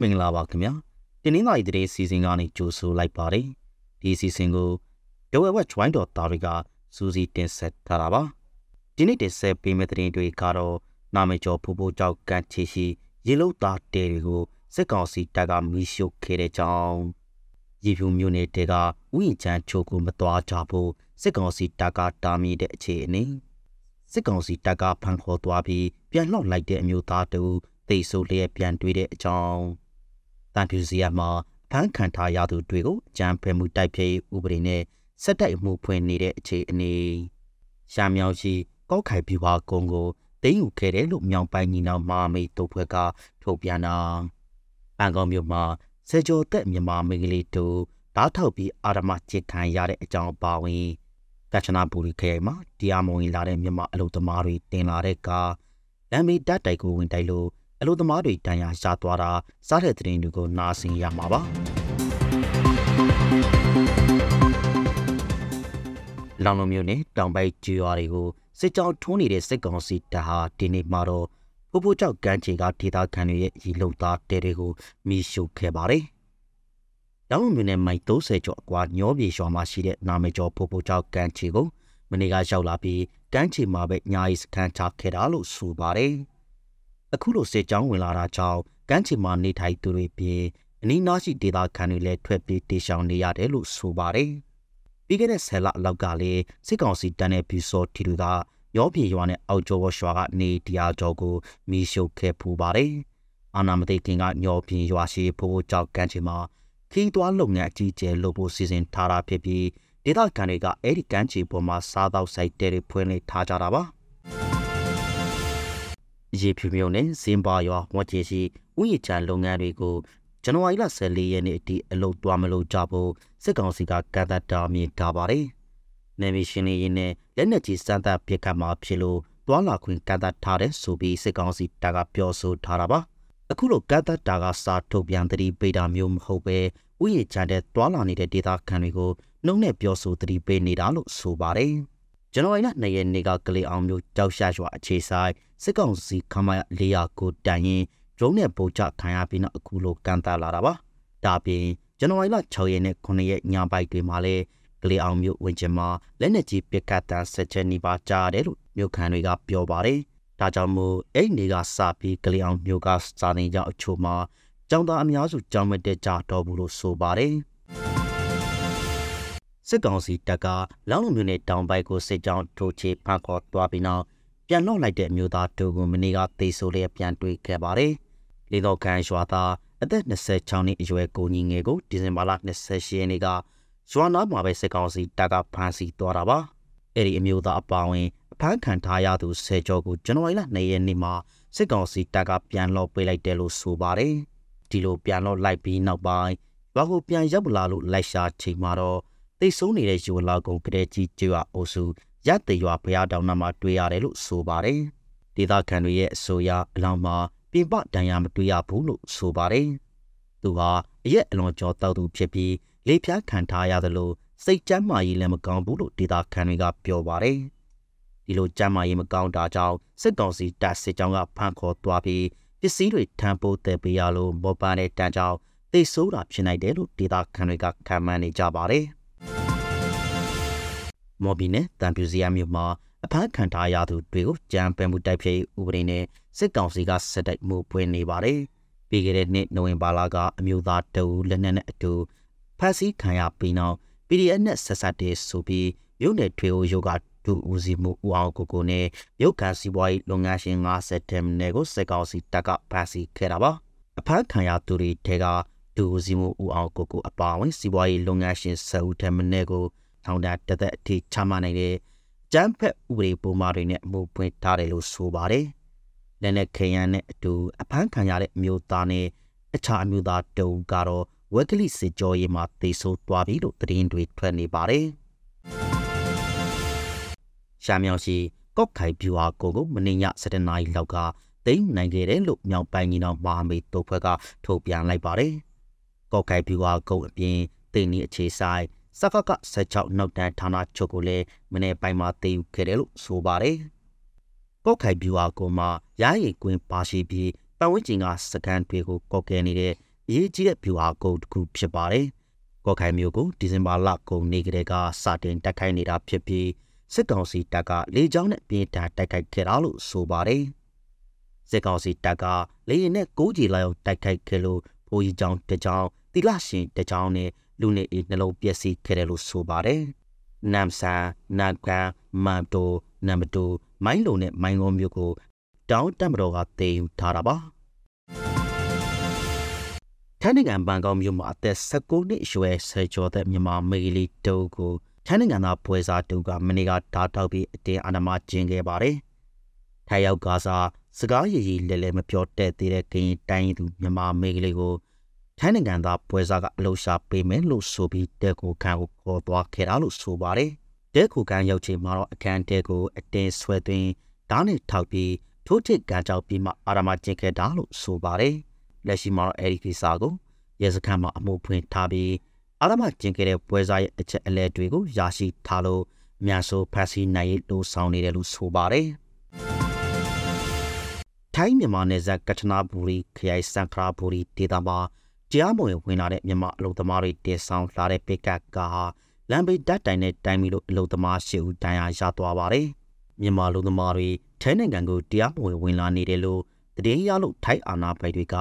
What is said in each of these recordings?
မင်္ဂလာပါခင်ဗျာတင်းနှင်းသားဤတဲ့စီစဉ်ကနေကြိုဆိုလိုက်ပါတယ်ဒီစီစဉ်ကိုဒဝဲဝက် join တော်သားတွေကစူးစီးတင်ဆက်ထားတာပါဒီနေ့တင်ဆက်ပေးမယ့်သတင်းတွေကတော့နာမည်ကျော်ဖိုးဖိုးကြောက်ကန်ချီရှိရေလုံးသားတဲတွေကိုစစ်ကောင်စီတပ်ကမီးရှို့ခဲ့တဲ့ကြောင်းရေဖြူမျိုးနယ်တဲကဥယျာဉ်ချမ်းချိုကိုမသွားကြဖို့စစ်ကောင်စီတပ်ကတားမြစ်တဲ့အခြေအနေစစ်ကောင်စီတပ်ကဖန်ခေါ်သွားပြီးပြန်လှောက်လိုက်တဲ့အမျိုးသားတူသိဆိုလျက်ပြန်တွေ့တဲ့အကြောင်း တန်ဖြူစီယာမှာဖန်ခံထားရသူတွေကိုအကြမ်းဖက်မှုတိုက်ဖျက်ဥပဒေနဲ့စက်တိုက်မှုဖွင့်နေတဲ့အခြေအနေရှာမြောင်ရှိကောက်ခိုင်ပြပါကုန်းကိုသိမ်းယူခဲ့တယ်လို့မြောင်ပိုင်းညီနောင်မာမေတုတ်ဖွဲ့ကထုတ်ပြန်တာပန်ကောင်မြို့မှာစေကျော်သက်မြန်မာမိန်းကလေးတို့ဓာတ်ထောက်ပြီးအာရမချစ်ခံရတဲ့အကြောင်းပါဝင်ကချနာပူရီခရိုင်မှာတရားမဝင်လာတဲ့မြန်မာအလုပ်သမားတွေတင်လာတဲ့ကားလမ်းမေးတက်တိုက်ကိုဝင်တိုက်လို့ အလို့သမားတွေတန်ရာရှာသွားတာစားတဲ့သတင်းတွေကိုနားဆင်ရမှာပါလောင်လုံးမျိုးနဲ့တောင်ပိုက်ကျွာတွေကိုစစ်ကြောင်းထုံးနေတဲ့စစ်ကောင်စီတပ်ဟာဒီနေ့မှာတော့ဖိုးဖိုးကြောက်ကမ်းခြေကဒေသခံတွေရဲ့ရီလုံသားတဲတွေကိုမိရှုခဲ့ပါတယ်။လောင်လုံးမျိုးနဲ့မိုင်30ကျော်အကွာညောပြေရွာမှာရှိတဲ့နာမည်ကျော်ဖိုးဖိုးကြောက်ကမ်းခြေကိုမနေ့ကရောက်လာပြီးကမ်းခြေမှာပဲညာရီစခန်းချခဲ့တာလို့ဆိုပါတယ်။ အခုလိုစစ်ကြောင်းဝင်လာတာကြောင့်ကမ်းခြေမှာနေထိုင်သူတွေပြင်အနီးနားရှိဒေသခံတွေလည်းထွက်ပြေးတေရှောင်နေရတယ်လို့ဆိုပါတယ်။ပြီးခဲ့တဲ့ဆယ်လအလောက်ကလည်းစစ်ကောင်စီတန်းတဲ့ပြူစောထီတွေကရောပြေရွာနဲ့အောက်ကျော်ရွာကနေတရားကျော်ကိုမီးရှို့ခဲ့ပူပါတယ်။အာနာမသိခင်ကညောပြေရွာရှိဖိုးဖိုးကြောက်ကမ်းခြေမှာခီးသွွားလုပ်ငန်းအကြီးကျယ်လုပ်ဖို့စီစဉ်ထားတာဖြစ်ပြီးဒေသခံတွေကအဲ့ဒီကမ်းခြေပေါ်မှာစားသောက်ဆိုင်တဲတွေဖွင့်လှစ်ထားကြတာပါ။ ရေဖြူမြုံနဲ့ဇင်ပါရွာဝတ်ချေရှိဥယျာဉ်ချလုပ်ငန်းတွေကိုဇန်နဝါရီလ14ရက်နေ့အထိအလုပ်သွားမလုပ်ကြဖို့စစ်ကောင်စီကကန့်သတ်တာမြင်ထားပါတယ်။နေမီရှင်နေရင်နဲ့လက်နက်ကြီးစမ်းသပ်ပစ်ခတ်မှာဖြစ်လို့သွာလာခွင့်ကန့်သတ်ထားတဲ့ဆိုပြီးစစ်ကောင်စီတပ်ကပြောဆိုထားတာပါ။အခုလိုကန့်သတ်တာကစာထုတ်ပြန်သတိပေးတာမျိုးမဟုတ်ပဲဥယျာဉ်ချတဲ့သွာလာနေတဲ့ဒေသခံတွေကိုနှုံနဲ့ပြောဆိုသတိပေးနေတာလို့ဆိုပါတယ်။ဇန်နဝါရီလ2ရက်နေ့ကကလေးအောင်မျိုးတောက်ရှာရွာအခြေဆိုင် စစ်ကောင်စီခမရ400ကိုတန်ရင်ဒရုန်းနဲ့ပုံချခံရပြီးနောက်အခုလိုကန်တာလာတာပါဒါပြင်ဇန်နဝါရီလ6ရက်နဲ့9ရက်ညပိုင်းတွေမှာလည်းကလေးအောင်မျိုးဝင်ချင်မှာလက်နက်ကြီးပစ်ခတ်တန်းဆက်ချက်နေပါကြားတယ်လို့မြို့ခံတွေကပြောပါတယ်ဒါကြောင့်မို့အဲ့ဒီကစပြီးကလေးအောင်မျိုးကစာနေကြောင်အချို့မှာကျောင်းသားအများစုကျောင်းမတက်ကြတော့ဘူးလို့ဆိုပါတယ်စစ်ကောင်စီတပ်ကလောင်းလုံမျိုးနဲ့တောင်ပိုက်ကိုစစ်ကြောင်းထိုးချေဖန်ခေါ်သွားပြီးနောက် ပြန်လော့လိုက်တဲ့အမျိုးသားတို့ကိုမနေ့ကသေဆိုလျက်ပြန်တွေ့ခဲ့ပါတယ်။လေတော့ကန်ရွာသားအသက်26နှစ်အရွယ်ကိုကြီးငယ်ကိုဒီဇင်ဘာလ28ရက်နေ့ကရွာနာမှာပဲစစ်ကောင်စီတပ်ကဖမ်းဆီးသွားတာပါ။အဲ့ဒီအမျိုးသားအပါဝင်အဖမ်းခံထားရသူ10ကျော်ကိုဇန်နဝါရီလ2ရက်နေ့မှာစစ်ကောင်စီတပ်ကပြန်လော့ပေးလိုက်တယ်လို့ဆိုပါတယ်။ဒီလိုပြန်လော့လိုက်ပြီးနောက်ပိုင်းရွာကိုပြန်ရောက်လာလို့လိုက်ရှာချိန်မှာတော့တိတ်ဆုံးနေတဲ့ယူလာကုံကတဲ့ကြီးကျွာအုပ်စု ရတရွာဘုရားတောင်နာမှာတွေ့ရတယ်လို့ဆိုပါတယ်။ဒေသခံတွေရဲ့အဆိုအရအလောင်းမှာပြင်ပဒဏ်ရာမတွေ့ရဘူးလို့ဆိုပါတယ်။သူဟာအရက်အလွန်ကြောတောက်သူဖြစ်ပြီးလေပြားခံထားရသလိုစိတ်ကြမ်းမာရေးလည်းမကောင်းဘူးလို့ဒေသခံတွေကပြောပါတယ်။ဒီလိုကြမ်းမာရေးမကောင်းတာကြောင့်စစ်ကောင်စီတပ်စစ်ကြောင်းကဖမ်းခေါ်သွားပြီးပစ္စည်းတွေထမ်းပိုးတဲ့ပေးရလို့မော်ပန်းတဲ့တန်းကြောင့်သိဆိုးတာဖြစ်နိုင်တယ်လို့ဒေသခံတွေကခံမှန်းနေကြပါတယ်။ မော်ဘီနဲ့တန်ပြူစီယာမြို့မှာအဖမ်းခံထားရသူတွေကိုကြမ်းပယ်မှုတိုက်ဖျက်ဥပဒေနဲ့စစ်ကောင်စီကစစ်တိုက်မှုပွင့်နေပါတယ်။ပြီးခဲ့တဲ့နှစ်နိုဝင်ဘာလကအမျိုးသားတအူလက်နက်နဲ့အတူဖမ်းဆီးခံရပြီးနောက် PDF နဲ့ဆက်ဆက်တဲ့ဆိုပြီးမြို့နယ်ထွေအိုရုပ်ကဒူဦးစီမှုဦးအောင်ကိုကိုနဲ့ရုပ်ကန်စီပွားရေးလုပ်ငန်းရှင်50တက်နယ်ကိုစစ်ကောင်စီတပ်ကဖမ်းဆီးခဲ့တာပါ။အဖမ်းခံရသူတွေထဲကဒူဦးစီမှုဦးအောင်ကိုကိုအပါအဝင်စီပွားရေးလုပ်ငန်းရှင်10ဦးထက်မနည်းကို ထောင်ဒဏ်တစ်သက်အထိချမှတ်နိုင်တဲ့ကျန်းဖက်ဥပဒေပုံမှန်တွေနဲ့အမှုပွင့်ထားတယ်လို့ဆိုပါတယ်။လက်နက်ခဲယမ်းနဲ့အတူအဖမ်းခံရတဲ့အမျိုးသားနဲ့အခြားအမျိုးသားတုံကတော့ဝက်ကလိစစ်ကြောရေးမှာတေဆိုးသွားပြီလို့သတင်းတွေထွက်နေပါတယ်။ရှာမြောင်ရှိကော့ခိုင်ပြူဟာကိုကိုမင်းည7နာရီလောက်ကသိမ်းနိုင်ခဲ့တယ်လို့မြောက်ပိုင်းကြီးတော်မဟာမိတ်တုတ်ဖွဲ့ကထုတ်ပြန်လိုက်ပါတယ်။ကော့ခိုင်ပြူဟာကုန်းအပြင်တိန်နီအခြေဆိုင် စကက16နောက်တန်းဌာနချုပ်ကိုလည်းမနေ့ပိုင်းမှာသိယူခဲ့တယ်လို့ဆိုပါတယ်။ကော့ခိုင်ဗျူဟာကိုမှရားရည်ကွင်းပါရှိပြီးပတ်ဝန်းကျင်ကစကန်တွေကိုကော့ကဲနေတဲ့အရေးကြီးတဲ့ဗျူဟာကုန်းတစ်ခုဖြစ်ပါတယ်။ကော့ခိုင်မြို့ကိုဒီဇင်ဘာလကုန်နေ့ကတည်းကစတင်တိုက်ခိုက်နေတာဖြစ်ပြီးစစ်ကောင်စီတပ်ကလေကြောင်းနဲ့ပြည်ထန်တိုက်ခိုက်ခဲ့တာလို့ဆိုပါတယ်။စစ်ကောင်စီတပ်ကလေရင်နဲ့ကိုးကြီးလာရောက်တိုက်ခိုက်ခဲ့လို့ဘိုးကြီးကြောင်တကြောင်တိလရှင်တကြောင်နဲ့ လူနေအိနှလုံးပျက်စီးခဲ့တယ်လို့ဆိုပါတယ်။နမ်ဆန်နန်ကန်မန်တိုနမ်တိုမိုင်းလုံနဲ့မိုင်းကုန်းမြို့ကိုတောင်းတက်မတော်ကတည်ယူထားတာပါထိုင်းနိုင်ငံဘန်ကောက်မြို့မှာအသက်16နှစ်အရွယ်ဆယ်ကျော်သက်မြန်မာမိန်းကလေးတုပ်ကိုထိုင်းနိုင်ငံသားပွဲစားတုပ်ကမနေ့ကဓာတ်ထောက်ပြီးအတင်းအာဏာမကျင်းခဲ့ပါတယ်။ထိုင်းရောက်ကားစားစကားရည်ရည်လဲလဲမပြောတဲ့သေးတဲ့ကရင်တိုင်းသူမြန်မာမိန်းကလေးကို ထိုင်းနိုင်ငံသားပွဲစားကအလှရှာပေးမယ်လို့ဆိုပြီးတဲကိုခံကိုခေါ်သွားခဲ့တာလို့ဆိုပါတယ်။တဲကိုခံရောက်ချိန်မှာတော့အခန်းတဲကိုအတင်းဆွဲသွင်းဓာတ်နဲ့ထောက်ပြီးထိုးထစ်ကံကြောက်ပြီးမှအာရမကျင့်ခဲ့တာလို့ဆိုပါတယ်။လက်ရှိမှာတော့အဲဒီကိစ္စကိုရဲစခန်းမှာအမှုဖွင့်ထားပြီးအာရမကျင့်ခဲ့တဲ့ပွဲစားရဲ့အချက်အလဲတွေကိုရရှိထားလို့မြန်ဆိုဖက်စီနိုင်ရေးလိုဆောင်နေတယ်လို့ဆိုပါတယ်။ထိုင်းမြန်မာနယ်စပ်ကချနာဘူရီခရိုင်စံခရာဘူရီဒေသမှာ တရားမဝင်ဝင်လာတဲ့မြန်မာအလုံသမားတွေတင်ဆောင်လာတဲ့ပစ်ကတ်ကားဟာလမ်းဘေးဓာတ်တိုင်နဲ့တိုင်ပြီးလို့အလုံသမားရှစ်ဦးတန်ရာရသွားပါတယ်။မြန်မာလူသမားတွေထိုင်းနိုင်ငံကိုတရားမဝင်ဝင်လာနေတယ်လို့တည်ရလို့ထိုင်းအာဏာပိုင်တွေက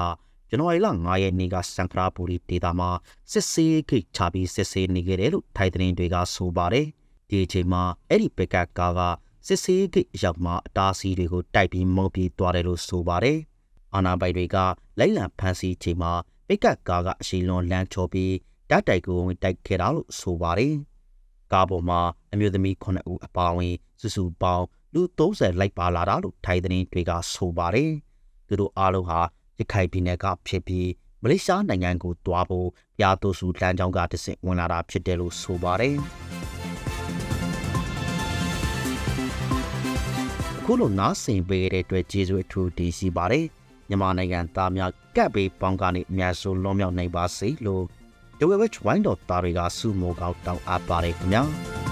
ဇန်နဝါရီလ9ရက်နေ့ကစံခရာပူရီဒေတာမှာစစ်ဆေးခိတ်ချပြီးစစ်ဆေးနေခဲ့တယ်လို့ထိုင်းသတင်းတွေကဆိုပါတယ်။ဒီအချိန်မှာအဲ့ဒီပက်ကကားကစစ်ဆေးခိတ်ရောက်မှအတားစီတွေကိုတိုက်ပြီးမုံပြီးသွားတယ်လို့ဆိုပါတယ်။အာဏာပိုင်တွေကလိုက်လံဖမ်းဆီးချိန်မှာ ပက်ကကားကအရှိလွန်လမ်းချော်ပြီးဓာတ်တိုက်ကိုဝင်တိုက်ခဲ့တာလို့ဆိုပါတယ်။ကားပေါ်မှာအမျိုးသမီး9ဦးအပါအဝင်စုစုပေါင်းလူ30လိုက်ပါလာတာလို့ထိုင်းသတင်းတွေကဆိုပါတယ်။သူတို့အားလုံးဟာရခိုင်ပြည်နယ်ကဖြစ်ပြီးမလေးရှားနိုင်ငံကိုတွားဖို့ပြာတိုစုလမ်းကြောင်းကတဆင့်ဝင်လာတာဖြစ်တယ်လို့ဆိုပါတယ်။အခုလိုနားဆင်ပေးတဲ့အတွက်ကျေးဇူးအထူးတင်ရှိပါတယ်။ မြန်မာနိုင်ငံသားများကပ်ပေးပေါင်းကနေအများဆုံးလွန်မြောက်နိုင်ပါစေလို့ဒဝဲဝဲဝိုင်းတော်သားတွေကဆုမိုးကောင်းတောင်းအပ်ပါတယ်ခင်ဗျာ။